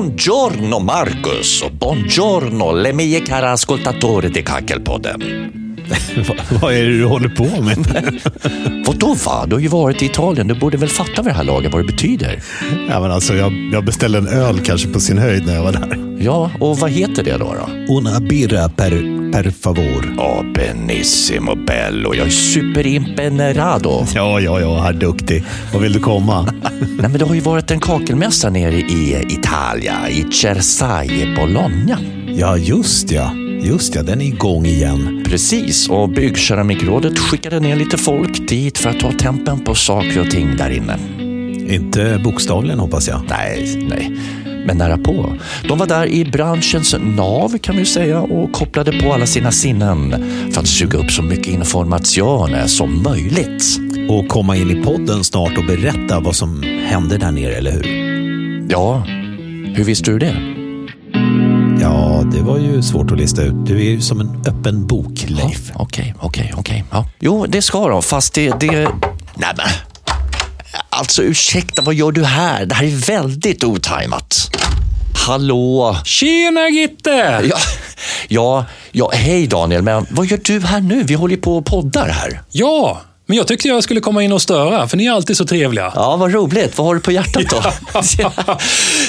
Buongiorno Marcus och buongiorno le mie cara ascoltatori di Kackelpodden. Vad är det du håller på med? Vadå va? Du har ju varit i Italien. Du borde väl fatta vid det här laget vad det betyder? Ja, men alltså, jag, jag beställde en öl kanske på sin höjd när jag var där. Ja, och vad heter det då? då? Una birra per, per favor. Ja, benissimo bello. Jag är superimpenerado. Ja, ja, ja, herr duktig. Vad vill du komma? Nej, men det har ju varit en kakelmässa nere i Italia, i Cersaie, Bologna. Ja, just ja. Just ja, den är igång igen. Precis, och Byggkeramikrådet skickade ner lite folk dit för att ta tempen på saker och ting där inne. Inte bokstavligen hoppas jag. Nej, nej, men nära på. De var där i branschens nav kan vi säga och kopplade på alla sina sinnen för att suga upp så mycket information som möjligt. Och komma in i podden snart och berätta vad som hände där nere, eller hur? Ja, hur visste du det? Ja, det var ju svårt att lista ut. Du är ju som en öppen bok, Leif. Okej, okej, okej. Jo, det ska de, fast det... det... Nej, men... Alltså ursäkta, vad gör du här? Det här är väldigt otajmat. Hallå? Tjena Gitte! Ja, ja, ja, hej Daniel, men vad gör du här nu? Vi håller ju på och poddar här. Ja, men jag tyckte jag skulle komma in och störa, för ni är alltid så trevliga. Ja, vad roligt. Vad har du på hjärtat då?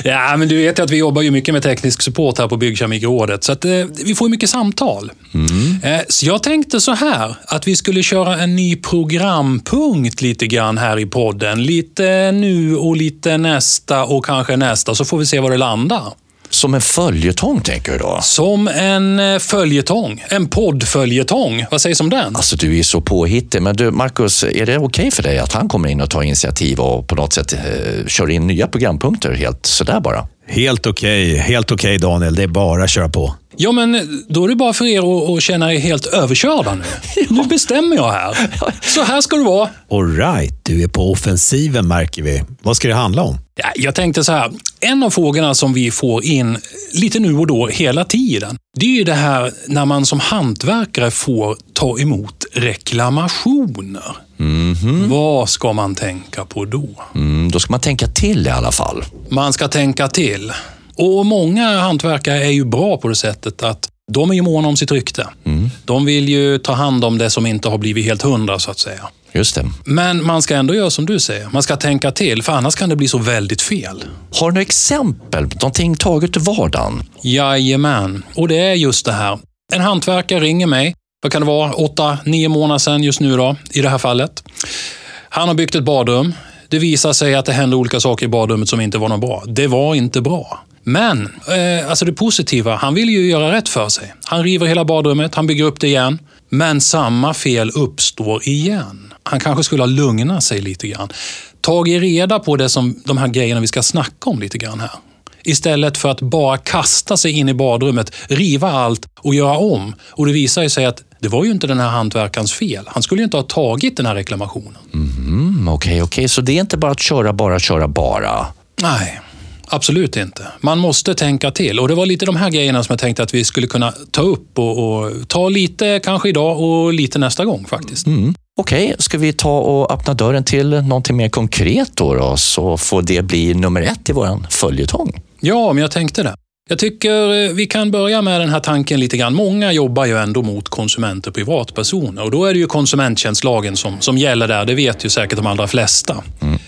ja, men du vet ju att vi jobbar ju mycket med teknisk support här på Byggkeramikrådet, så att, eh, vi får mycket samtal. Eh, så jag tänkte så här, att vi skulle köra en ny programpunkt lite grann här i podden. Lite nu och lite nästa och kanske nästa, så får vi se var det landar. Som en följetong tänker du då? Som en eh, följetong, en poddföljetong. Vad sägs om den? Alltså du är så påhittig, men du Marcus, är det okej för dig att han kommer in och tar initiativ och på något sätt eh, kör in nya programpunkter helt sådär bara? Helt okej, helt okej Daniel. Det är bara att köra på. Ja, men då är det bara för er att, känna er helt överkörda nu. Nu bestämmer jag här. Så här ska det vara. All right, du är på offensiven märker vi. Vad ska det handla om? Ja, jag tänkte så här, en av frågorna som vi får in lite nu och då hela tiden, det är ju det här när man som hantverkare får ta emot reklamationer. Vad ska man tänka på då? Mm, då ska man tänka till i alla fall. Man ska tänka till. Och många hantverkare är ju bra på det sättet att de är ju måna om sitt rykte. De vill ju ta hand om det som inte har blivit helt hundra, så att säga. Just det. Men man ska ändå göra som du säger. Man ska tänka till, för annars kan det bli så väldigt fel. Har du några exempel? Någonting taget ur vardagen? Jajamän. Och det är just det här. En hantverkare ringer mig. Vad kan det vara? Åtta, nio månader sedan just nu då, i det här fallet. Han har byggt ett badrum. Det visar sig att det händer olika saker i badrummet som inte var något bra. Det var inte bra. Men, eh, alltså det positiva, han vill ju göra rätt för sig. Han river hela badrummet, han bygger upp det igen. Men samma fel uppstår igen. Han kanske skulle ha lugnat sig lite grann. Tagit reda på det som, de här grejerna vi ska snacka om lite grann här. Istället för att bara kasta sig in i badrummet, riva allt och göra om. Och det visar ju sig att det var ju inte den här hantverkarens fel. Han skulle ju inte ha tagit den här reklamationen. Mm, Okej, okej, så det är inte bara att köra, bara, köra, bara. Nej, absolut inte. Man måste tänka till. Och det var lite de här grejerna som jag tänkte att vi skulle kunna ta upp och, och ta lite kanske idag och lite nästa gång faktiskt. Mm. Okej, ska vi ta och öppna dörren till någonting mer konkret då, då så får det bli nummer ett i våran följetong? Ja, men jag tänkte det. Jag tycker eh, vi kan börja med den här tanken lite grann. Många jobbar ju ändå mot konsumenter, privatpersoner. Och då är det ju konsumenttjänstlagen som, som gäller där. Det vet ju säkert de allra flesta.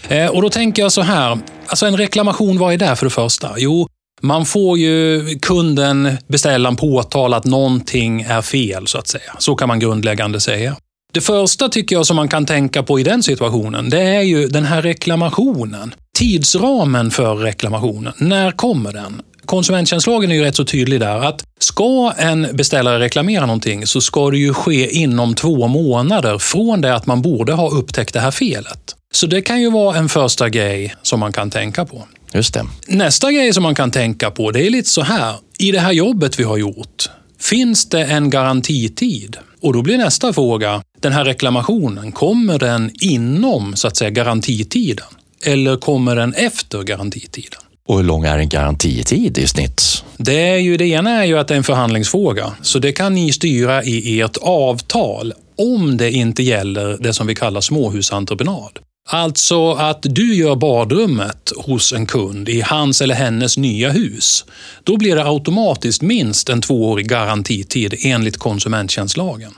Eh, och då tänker jag så här. Alltså en reklamation, vad är det för det första? Jo, man får ju kunden beställa en påtal att någonting är fel, så att säga. Så kan man grundläggande säga. Det första tycker jag som man kan tänka på i den situationen, det är ju den här reklamationen. Tidsramen för reklamationen. När kommer den? Konsumenttjänstlagen är ju rätt så tydlig där att ska en beställare reklamera någonting så ska det ju ske inom två månader från det att man borde ha upptäckt det här felet. Så det kan ju vara en första grej som man kan tänka på. Just det. Nästa grej som man kan tänka på, det är lite så här. I det här jobbet vi har gjort, finns det en garantitid? Och då blir nästa fråga, den här reklamationen, kommer den inom så att säga garantitiden? Eller kommer den efter garantitiden? Och hur lång är en garantitid i snitt? Det, är ju, det ena är ju att det är en förhandlingsfråga, så det kan ni styra i ert avtal om det inte gäller det som vi kallar småhusentreprenad. Alltså att du gör badrummet hos en kund i hans eller hennes nya hus. Då blir det automatiskt minst en tvåårig garantitid enligt konsumenttjänstlagen.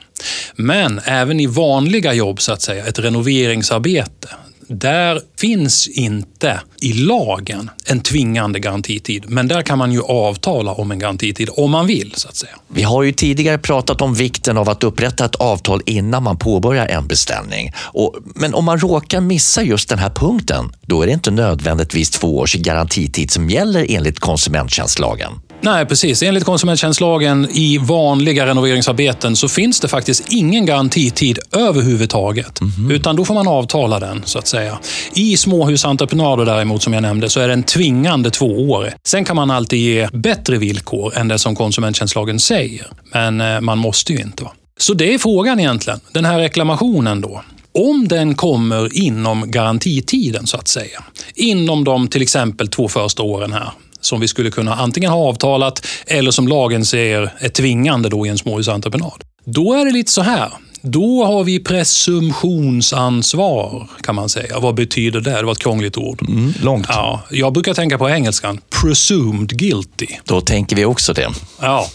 Men även i vanliga jobb, så att säga, ett renoveringsarbete, där finns inte i lagen en tvingande garantitid, men där kan man ju avtala om en garantitid om man vill. så att säga. Vi har ju tidigare pratat om vikten av att upprätta ett avtal innan man påbörjar en beställning. Och, men om man råkar missa just den här punkten, då är det inte nödvändigtvis två års garantitid som gäller enligt konsumenttjänstlagen. Nej, precis. Enligt konsumenttjänstlagen i vanliga renoveringsarbeten så finns det faktiskt ingen garantitid överhuvudtaget. Mm. Utan då får man avtala den, så att säga. I småhusentreprenader däremot, som jag nämnde, så är den tvingande två år. Sen kan man alltid ge bättre villkor än det som konsumenttjänstlagen säger. Men eh, man måste ju inte. Va? Så det är frågan egentligen. Den här reklamationen då. Om den kommer inom garantitiden, så att säga. Inom de till exempel två första åren här som vi skulle kunna antingen ha avtalat eller som lagen säger är tvingande då i en småhusentreprenad. Då är det lite så här. Då har vi presumtionsansvar, kan man säga. Vad betyder det? Det var ett krångligt ord. Mm, långt. Ja, jag brukar tänka på engelskan. Presumed guilty. Då tänker vi också det. Ja,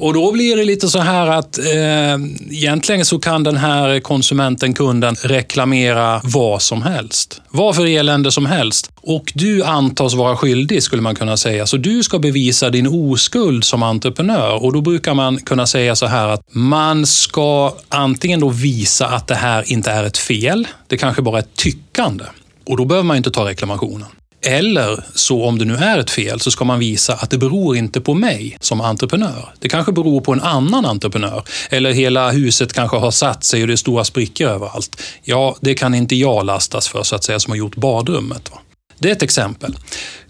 och då blir det lite så här att eh, egentligen så kan den här konsumenten, kunden, reklamera vad som helst. Vad för elände som helst. Och du antas vara skyldig, skulle man kunna säga. Så du ska bevisa din oskuld som entreprenör. Och då brukar man kunna säga så här att man ska antingen då visa att det här inte är ett fel. Det kanske bara är ett tyckande. Och då behöver man inte ta reklamationen. Eller så om det nu är ett fel så ska man visa att det beror inte på mig som entreprenör. Det kanske beror på en annan entreprenör. Eller hela huset kanske har satt sig och det är stora sprickor överallt. Ja, det kan inte jag lastas för så att säga som har gjort badrummet. Va? Det är ett exempel.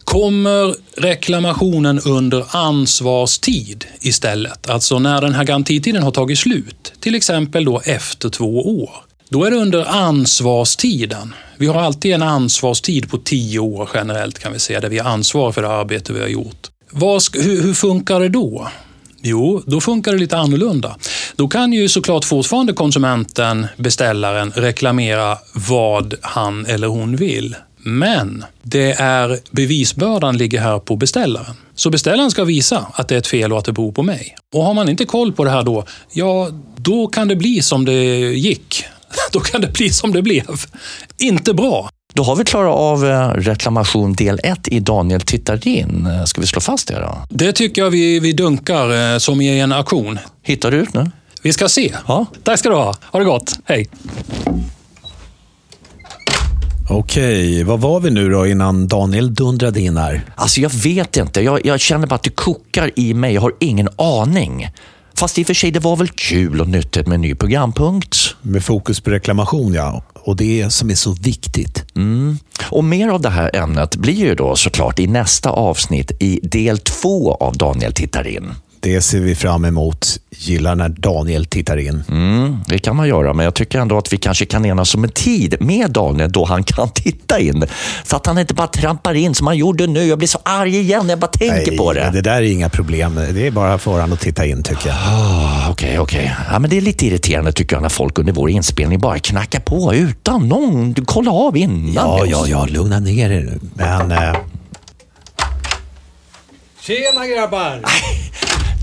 Kommer reklamationen under ansvarstid istället? Alltså när den här garantitiden har tagit slut, till exempel då efter två år. Då är det under ansvarstiden. Vi har alltid en ansvarstid på tio år generellt kan vi säga, där vi har ansvar för det arbete vi har gjort. Hur, hur funkar det då? Jo, då funkar det lite annorlunda. Då kan ju såklart fortfarande konsumenten, beställaren, reklamera vad han eller hon vill. Men det är bevisbördan ligger här på beställaren. Så beställaren ska visa att det är ett fel och att det beror på mig. Och har man inte koll på det här då, ja, då kan det bli som det gick. Då kan det bli som det blev. Inte bra. Då har vi klarat av eh, reklamation del 1 i Daniel tittar in. Eh, ska vi slå fast det då? Det tycker jag vi, vi dunkar eh, som i en auktion. Hittar du ut nu? Vi ska se. Ja. Tack ska du ha. Ha det gott. Hej. Okej, vad var vi nu då innan Daniel dundrade in här? Alltså jag vet inte. Jag, jag känner bara att det kokar i mig. Jag har ingen aning. Fast i och för sig, det var väl kul och nyttigt med en ny programpunkt. Med fokus på reklamation, ja. Och det som är så viktigt. Mm. Och mer av det här ämnet blir ju då såklart i nästa avsnitt i del två av Daniel tittar in. Det ser vi fram emot. Gillar när Daniel tittar in. Mm, det kan man göra, men jag tycker ändå att vi kanske kan enas om en tid med Daniel då han kan titta in. Så att han inte bara trampar in som han gjorde nu. Jag blir så arg igen när jag bara tänker Nej, på det. Det där är inga problem. Det är bara för honom att titta in tycker jag. Okej, oh, okej. Okay, okay. ja, det är lite irriterande tycker jag när folk under vår inspelning bara knackar på utan någon du kolla av innan. Ja, ja, ja. Lugna ner er nu. Men... Eh... Tjena grabbar!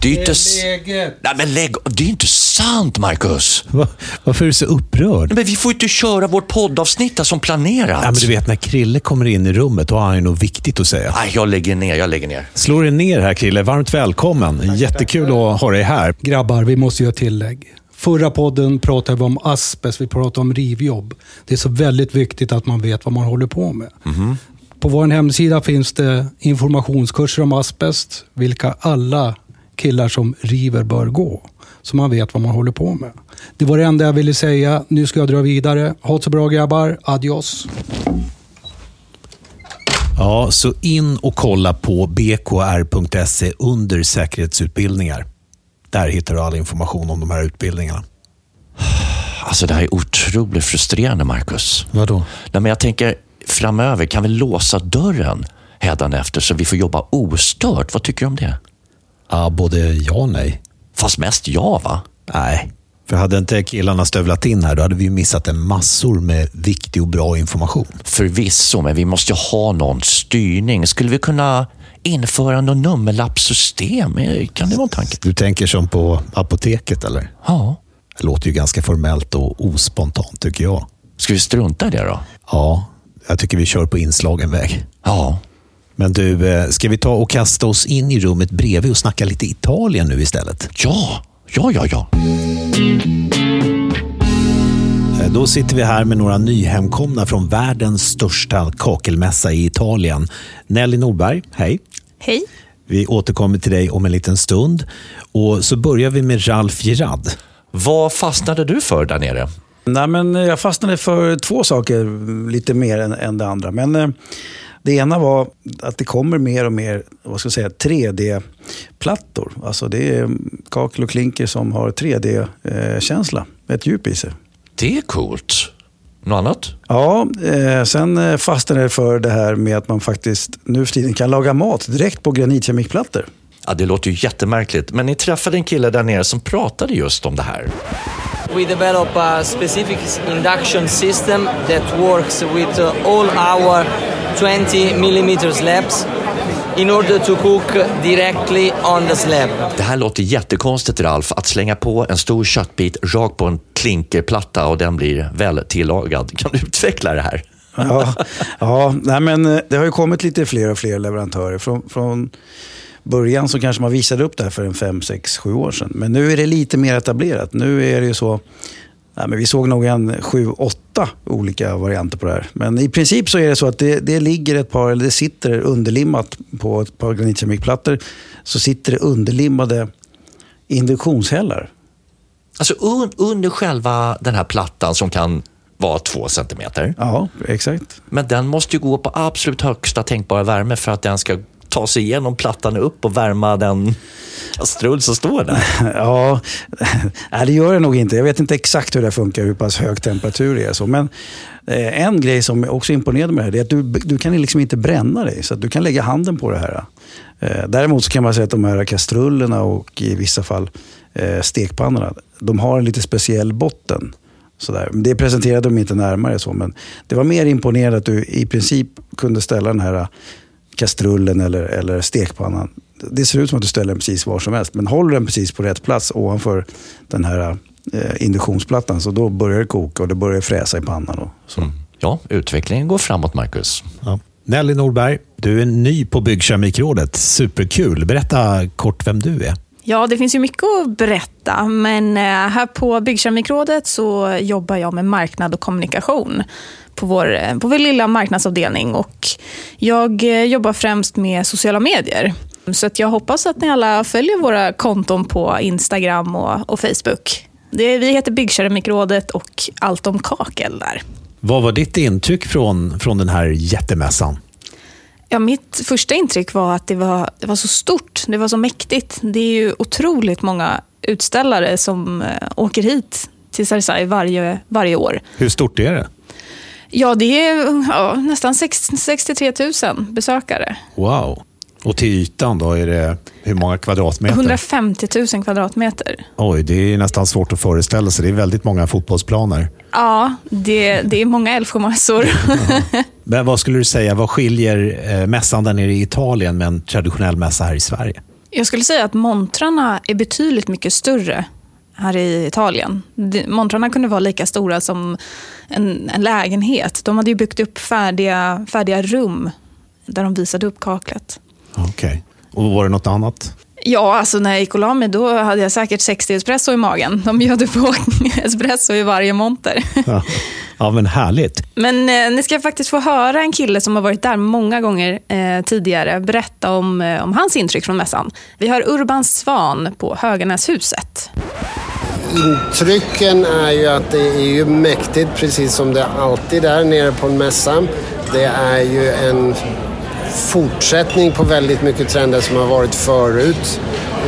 Det är, inte... läget? Nej, men lägg Det är inte sant, Marcus. Va? Varför är du så upprörd? Men vi får inte köra vårt poddavsnitt som planerat. Ja, men du vet, när Krille kommer in i rummet, då har han ju något viktigt att säga. Nej, jag lägger ner. Jag lägger ner. Slå dig ner här, Krille. Varmt välkommen. Jättekul att ha dig här. Grabbar, vi måste göra tillägg. Förra podden pratade vi om asbest, vi pratade om rivjobb. Det är så väldigt viktigt att man vet vad man håller på med. Mm -hmm. På vår hemsida finns det informationskurser om asbest, vilka alla killar som river bör gå. Så man vet vad man håller på med. Det var det enda jag ville säga. Nu ska jag dra vidare. Ha det så bra grabbar. Adios. Ja, så in och kolla på bkr.se under säkerhetsutbildningar. Där hittar du all information om de här utbildningarna. Alltså det här är otroligt frustrerande, Marcus. Vadå? Nej, men jag tänker framöver, kan vi låsa dörren hädanefter så vi får jobba ostört? Vad tycker du om det? Ja, både ja och nej. Fast mest ja, va? Nej, För hade inte killarna stövlat in här, då hade vi missat en massor med viktig och bra information. Förvisso, men vi måste ju ha någon styrning. Skulle vi kunna införa något nummerlappssystem? Kan det vara en tanke? Du tänker som på apoteket, eller? Ja. Det låter ju ganska formellt och ospontant, tycker jag. Ska vi strunta i det då? Ja, jag tycker vi kör på inslagen väg. Ja. Men du, eh, ska vi ta och kasta oss in i rummet bredvid och snacka lite Italien nu istället? Ja, ja, ja, ja. Eh, Då sitter vi här med några nyhemkomna från världens största kakelmässa i Italien. Nelly Norberg, hej. Hej. Vi återkommer till dig om en liten stund. Och så börjar vi med Ralf Gerard. Vad fastnade du för där nere? Nej, men jag fastnade för två saker lite mer än, än det andra. Men eh, det ena var att det kommer mer och mer vad ska jag säga, 3D-plattor. Alltså det är kakel och klinker som har 3D-känsla, ett djup i sig. Det är coolt. Något annat? Ja, eh, sen eh, fastnade jag för det här med att man faktiskt nu för tiden kan laga mat direkt på granitkeramikplattor. Ja, det låter ju jättemärkligt, men ni träffade en kille där nere som pratade just om det här. We develop a specific induction system that works with uh, all our 20 millimeter slabs in order to cook directly on the slab. Det här låter jättekonstigt, Ralf, att slänga på en stor köttbit rakt på en klinkerplatta och den blir väl tillagad. Kan du utveckla det här? Ja, ja nej men eh, det har ju kommit lite fler och fler leverantörer. Från, från början så kanske man visade upp det här för en 5, 6, 7 år sedan. Men nu är det lite mer etablerat. Nu är det ju så, nej men vi såg nog en 7, 8 olika varianter på det här. Men i princip så är det så att det, det ligger ett par, eller det sitter underlimmat på ett par granitkeramikplattor. Så sitter det underlimmade induktionshällar. Alltså un under själva den här plattan som kan vara två centimeter. Ja, exakt. Men den måste ju gå på absolut högsta tänkbara värme för att den ska ta sig igenom plattan upp och värma den kastrull som står där. Ja, nej, det gör det nog inte. Jag vet inte exakt hur det funkar, hur pass hög temperatur det är. Så. Men eh, en grej som också imponerade mig det är att du, du kan liksom inte bränna dig. Så att du kan lägga handen på det här. Eh, däremot så kan man säga att de här kastrullerna och i vissa fall eh, stekpannorna, de har en lite speciell botten. Sådär. Det presenterade de inte närmare så, men det var mer imponerande att du i princip kunde ställa den här kastrullen eller, eller stekpannan. Det ser ut som att du ställer den precis var som helst, men håller den precis på rätt plats ovanför den här eh, induktionsplattan, så då börjar det koka och det börjar fräsa i pannan. Och så. Mm. Ja, utvecklingen går framåt, Marcus. Ja. Nelly Norberg, du är ny på Byggkeramikrådet. Superkul. Berätta kort vem du är. Ja, det finns ju mycket att berätta, men eh, här på Byggkeramikrådet så jobbar jag med marknad och kommunikation på vår, eh, på vår lilla marknadsavdelning. Och jag eh, jobbar främst med sociala medier. Så att jag hoppas att ni alla följer våra konton på Instagram och, och Facebook. Det, vi heter Byggkeramikrådet och Allt om kakel där. Vad var ditt intryck från, från den här jättemässan? Ja, mitt första intryck var att det var, det var så stort, det var så mäktigt. Det är ju otroligt många utställare som eh, åker hit till Sarsai varje, varje år. Hur stort är det? Ja, det är ja, nästan 6, 63 000 besökare. Wow. Och till ytan då, är det hur många kvadratmeter? 150 000 kvadratmeter. Oj, det är nästan svårt att föreställa sig. Det är väldigt många fotbollsplaner. Ja, det, det är många Älvsjömassor. Men vad skulle du säga, vad skiljer eh, mässan där nere i Italien med en traditionell mässa här i Sverige? Jag skulle säga att montrarna är betydligt mycket större här i Italien. Montrarna kunde vara lika stora som en, en lägenhet. De hade ju byggt upp färdiga, färdiga rum där de visade upp kaklet. Okej. Och var det något annat? Ja, alltså när jag gick och la mig då hade jag säkert 60 espresso i magen. De bjöd på espresso i varje monter. Ja, ja men härligt. Men eh, ni ska faktiskt få höra en kille som har varit där många gånger eh, tidigare berätta om, eh, om hans intryck från mässan. Vi har Urban Svan på Höganäshuset. Intrycken är ju att det är ju mäktigt precis som det alltid är nere på en mässa. Det är ju en fortsättning på väldigt mycket trender som har varit förut.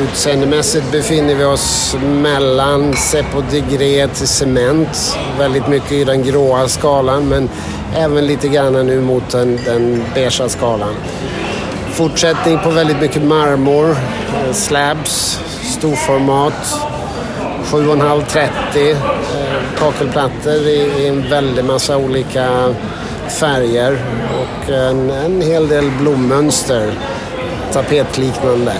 Utseendemässigt befinner vi oss mellan Seppo Degré till cement. Väldigt mycket i den gråa skalan men även lite grann nu mot den, den beigea skalan. Fortsättning på väldigt mycket marmor, slabs, storformat. 7,5-30 eh, kakelplattor i, i en väldig massa olika färger och en, en hel del blommönster, tapetliknande.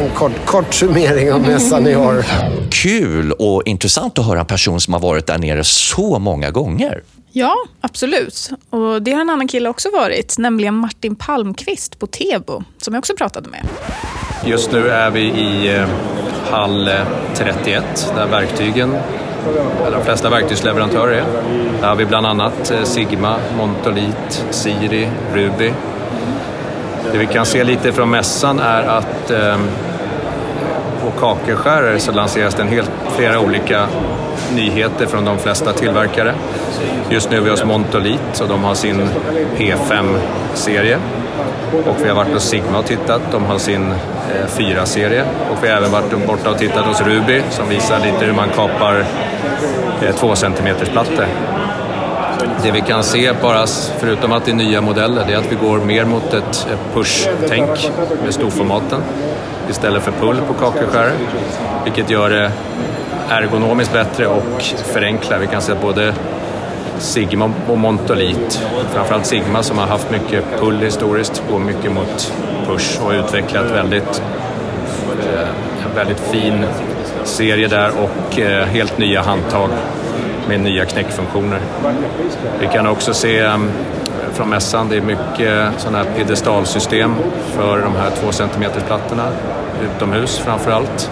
En kort, kort summering av mässan i år. Kul och intressant att höra en person som har varit där nere så många gånger. Ja, absolut. Och Det har en annan kille också varit, nämligen Martin Palmqvist på Tebo, som jag också pratade med. Just nu är vi i eh, hall eh, 31 där verktygen, eller de flesta verktygsleverantörer är. Där har vi bland annat eh, Sigma, Montolit, Siri, Ruby. Det vi kan se lite från mässan är att eh, på kakelskärare så lanseras det en helt, flera olika nyheter från de flesta tillverkare. Just nu är vi hos Montolit och de har sin P5-serie. Och vi har varit hos Sigma och tittat, de har sin Eh, 4-serie. Och vi har även varit borta och tittat hos Ruby som visar lite hur man kapar 2 cm plattor. Det vi kan se, bara förutom att det är nya modeller, det är att vi går mer mot ett push-tänk med storformaten istället för pull på kakelskärare. Vilket gör det ergonomiskt bättre och förenklar. Vi kan se att både Sigma och Montolit, framförallt Sigma som har haft mycket pull historiskt, går mycket mot push och utvecklat väldigt, en väldigt fin serie där och eh, helt nya handtag med nya knäckfunktioner. Vi kan också se mm, från mässan, det är mycket sådana här piedestalsystem för de här 2 cm plattorna utomhus framför allt.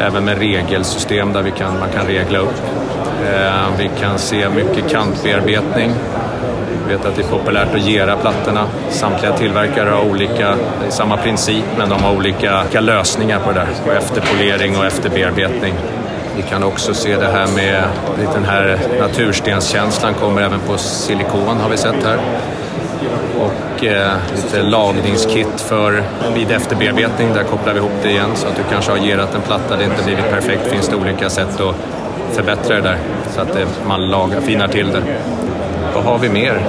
Även med regelsystem där vi kan, man kan regla upp. Eh, vi kan se mycket kantbearbetning. Vi vet att det är populärt att gera plattorna. Samtliga tillverkare har olika, det är samma princip men de har olika, olika lösningar på det där. På efterpolering och efterbearbetning. Vi kan också se det här med den här naturstenskänslan kommer även på silikon har vi sett här. Och Eh, lite lagningskit för vid efterbearbetning. Där kopplar vi ihop det igen så att du kanske har gerat en platta, det inte blivit perfekt. finns det olika sätt att förbättra det där så att det, man lagar, finar till det. Vad har vi mer?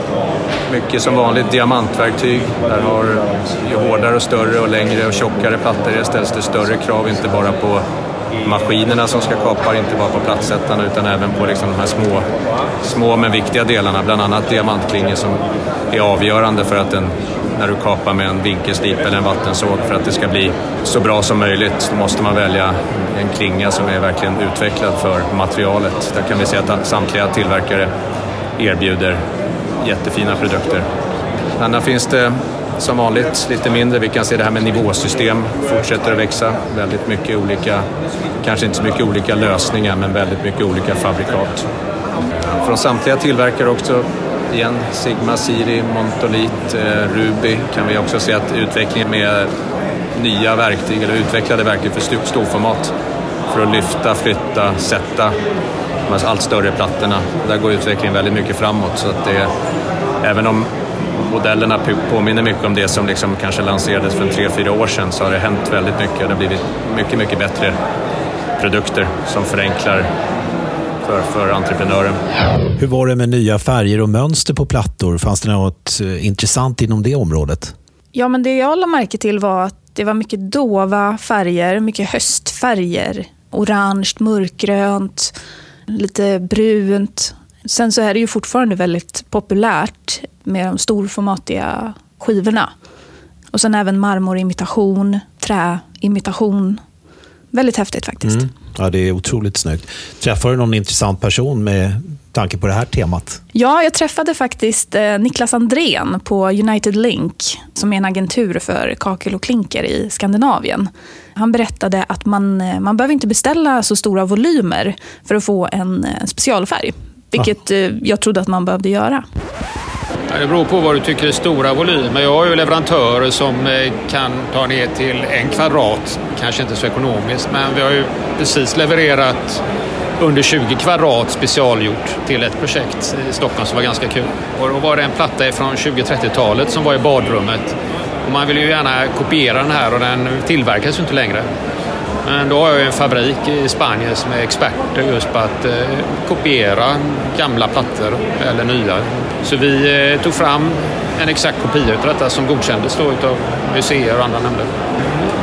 Mycket som vanligt diamantverktyg. Där har ju hårdare och större och längre och tjockare plattor det ställs det större krav, inte bara på maskinerna som ska kapa, inte bara på plattsättarna utan även på liksom de här små, små men viktiga delarna. Bland annat diamantklingor som är avgörande för att den, när du kapar med en vinkelslip eller en vattensåg för att det ska bli så bra som möjligt då måste man välja en klinga som är verkligen utvecklad för materialet. Där kan vi se att samtliga tillverkare erbjuder jättefina produkter. Annars finns det som vanligt lite mindre. Vi kan se det här med nivåsystem fortsätter att växa. Väldigt mycket olika, kanske inte så mycket olika lösningar, men väldigt mycket olika fabrikat. Från samtliga tillverkare också, igen, Sigma, Siri, Montolit, eh, Ruby kan vi också se att utvecklingen med nya verktyg eller utvecklade verktyg för storformat för att lyfta, flytta, sätta de allt större plattorna. Där går utvecklingen väldigt mycket framåt. Så att det, även om modellerna påminner mycket om det som liksom kanske lanserades för tre, fyra år sedan så har det hänt väldigt mycket. Det har blivit mycket, mycket bättre produkter som förenklar för, för entreprenören. Hur var det med nya färger och mönster på plattor? Fanns det något eh, intressant inom det området? Ja, men det jag lade märke till var att det var mycket dova färger, mycket höstfärger. Orange, mörkgrönt, lite brunt. Sen så är det ju fortfarande väldigt populärt med de storformatiga skivorna. Och sen även marmorimitation, träimitation. Väldigt häftigt faktiskt. Mm. Ja, det är otroligt snyggt. Träffade du någon intressant person med tanke på det här temat? Ja, jag träffade faktiskt eh, Niklas Andrén på United Link, som är en agentur för kakel och klinker i Skandinavien. Han berättade att man, eh, man behöver inte beställa så stora volymer för att få en eh, specialfärg, vilket ah. jag trodde att man behövde göra. Det beror på vad du tycker är stora volymer. Jag har ju leverantörer som eh, kan ta ner till en kvadrat, kanske inte så ekonomiskt, men vi har ju precis levererat under 20 kvadrat specialgjort till ett projekt i Stockholm som var ganska kul. Och då var det en platta från 20-30-talet som var i badrummet. Och man vill ju gärna kopiera den här och den tillverkas ju inte längre. Men då har jag en fabrik i Spanien som är experter just på att eh, kopiera gamla plattor eller nya. Så vi eh, tog fram en exakt kopia av detta som godkändes då av museer och andra nämnder.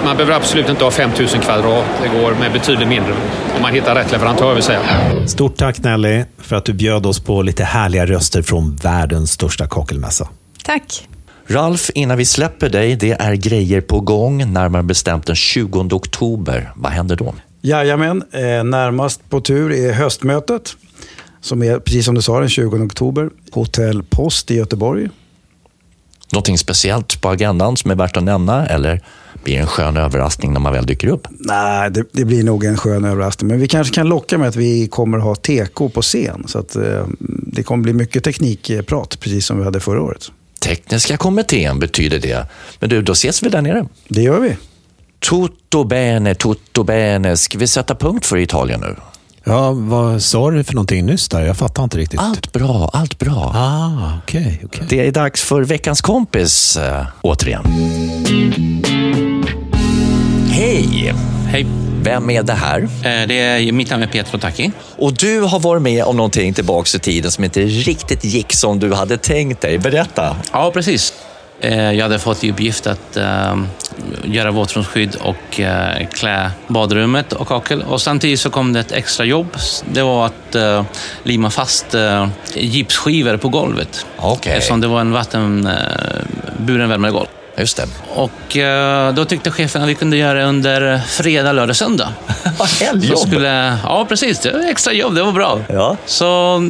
Man behöver absolut inte ha 5000 kvadrat, det går med betydligt mindre. Om man hittar rätt leverantör vill säga. Stort tack Nelly för att du bjöd oss på lite härliga röster från världens största kakelmässa. Tack. Ralf, innan vi släpper dig, det är grejer på gång, närmare bestämt den 20 oktober. Vad händer då? Jajamän, eh, närmast på tur är höstmötet. Som är, precis som du sa, den 20 oktober. Hotell Post i Göteborg. Någonting speciellt på agendan som är värt att nämna eller blir det en skön överraskning när man väl dyker upp? Nej, det, det blir nog en skön överraskning. Men vi kanske kan locka med att vi kommer ha TK på scen. Så att, eh, det kommer bli mycket teknikprat, precis som vi hade förra året. Tekniska kommittén betyder det. Men du, då ses vi där nere. Det gör vi. Tutto bene, tutto bene. Ska vi sätta punkt för Italien nu? Ja, vad sa du för någonting nyss där? Jag fattar inte riktigt. Allt bra, allt bra. Ah, okej. Okay, okay. Det är dags för veckans kompis äh, återigen. Hej! Hej. Vem är det här? Det är, mitt namn är Pietro Tacchi. Och du har varit med om någonting tillbaka i tiden som inte riktigt gick som du hade tänkt dig. Berätta. Ja, precis. Jag hade fått i uppgift att äh, göra våtrumsskydd och klä badrummet och kakel. Och samtidigt så kom det ett extra jobb. Det var att limma fast gipsskivor på golvet. Okay. Eftersom det var en vattenburen värmare golv. Just det. Och eh, då tyckte chefen att vi kunde göra det under fredag, lördag, söndag. Helgjobb! Skulle, ja, precis. Det var extra jobb. Det var bra. Ja. Så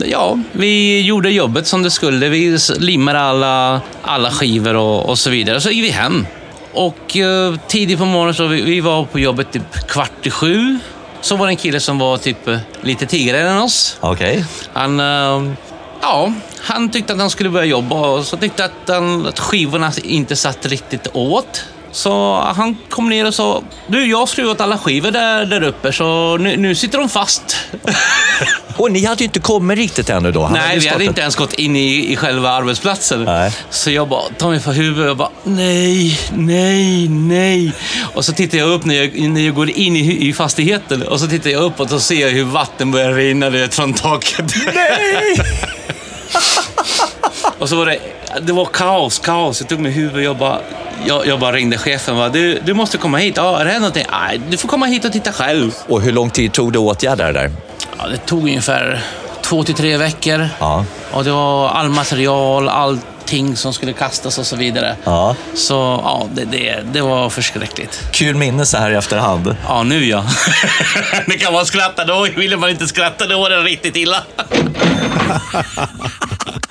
ja, vi gjorde jobbet som det skulle. Vi limmade alla, alla skivor och, och så vidare. Så gick vi hem. Och eh, tidigt på morgonen så vi, vi var på jobbet typ kvart i sju. Så var det en kille som var typ lite tidigare än oss. Okej. Han... Eh, Ja, han tyckte att han skulle börja jobba och så tyckte att, han, att skivorna inte satt riktigt åt. Så han kom ner och sa, du jag har skruvat alla skivor där, där uppe så nu, nu sitter de fast. och ni hade ju inte kommit riktigt ännu då? Han Nej, hade vi hade inte ens gått in i, i själva arbetsplatsen. Nej. Så jag bara tar mig för huvudet och bara, nej, nej, nej. Och så tittar jag upp när jag, när jag går in i, i fastigheten och så tittar jag uppåt och ser hur vatten börjar rinna från taket. Nej! och så var det, det var kaos, kaos. Jag tog mig huvudet jag bara, jag, jag bara ringde chefen bara, du, du måste komma hit. Ja, är det någonting? Nej, du får komma hit och titta själv. Och hur lång tid tog det att åtgärda det där? Ja, det tog ungefär två till tre veckor. Ja. Och det var all material, allting som skulle kastas och så vidare. Ja. Så ja, det, det, det var förskräckligt. Kul minne så här i efterhand. Ja, nu ja. nu kan man skratta. Då ville man inte skratta. Då var det riktigt illa.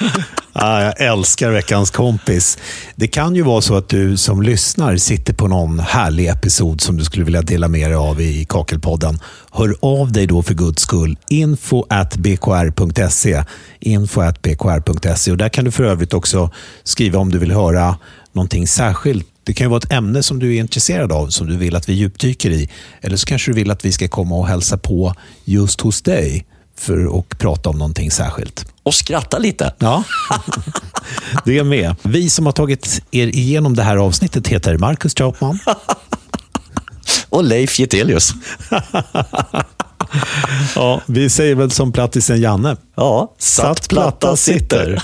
Ah, jag älskar veckans kompis. Det kan ju vara så att du som lyssnar sitter på någon härlig episod som du skulle vilja dela med dig av i Kakelpodden. Hör av dig då för guds skull. info at bkr.se. Info at bkr.se. Och där kan du för övrigt också skriva om du vill höra någonting särskilt det kan ju vara ett ämne som du är intresserad av, som du vill att vi djupdyker i. Eller så kanske du vill att vi ska komma och hälsa på just hos dig för att prata om någonting särskilt. Och skratta lite. Ja, det är med. Vi som har tagit er igenom det här avsnittet heter Marcus Trautman. Och Leif Getelius. ja, vi säger väl som plattisen Janne. Ja, satt platta sitter.